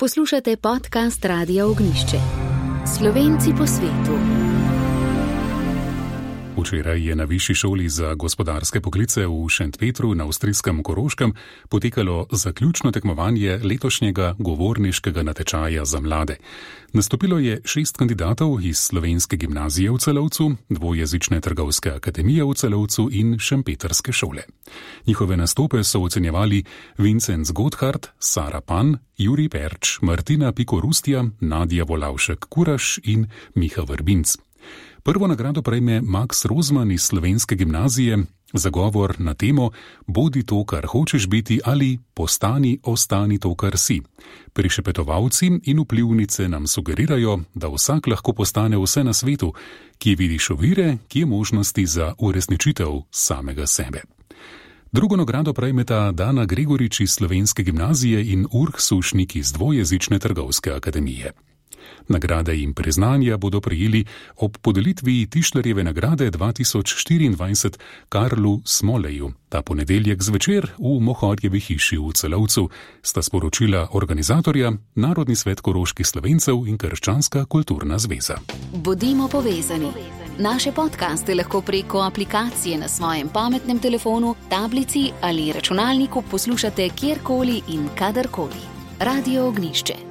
Poslušate podcast Radio Ognišče. Slovenci po svetu. Včeraj je na Višji šoli za gospodarske poklice v Šentpetru na avstrijskem Koroškem potekalo zaključno tekmovanje letošnjega govorniškega natečaja za mlade. Nastopilo je šest kandidatov iz Slovenske gimnazije v Celovcu, dvojezične trgovske akademije v Celovcu in Šempetrske šole. Njihove nastope so ocenjevali Vincenz Gotthard, Sara Pan, Juri Perč, Martina Pikorustija, Nadja Volavšek Kuraš in Miha Vrbinc. Prvo nagrado prejme Max Rozman iz Slovenske gimnazije za govor na temo Bodi to, kar hočeš biti ali postani, ostani to, kar si. Prišepetovalci in vplivnice nam sugerirajo, da vsak lahko postane vse na svetu, ki vidiš ovire, ki je možnosti za uresničitev samega sebe. Drugo nagrado prejmeta Dana Gregorič iz Slovenske gimnazije in Urh Sušnik iz dvojezične trgovske akademije. Nagrade in priznanja bodo prijeli ob podelitvi Tišlerjeve nagrade 2024 Karlu Smoleju. Ta ponedeljek zvečer v Mohorjevi hiši v Celovcu sta sporočila organizatorja Narodni svet koroških slovencev in Krščanska kulturna zveza. Bodimo povezani. Naše podkaste lahko preko aplikacije na svojem pametnem telefonu, tablici ali računalniku poslušate kjerkoli in kadarkoli. Radio Ognišče.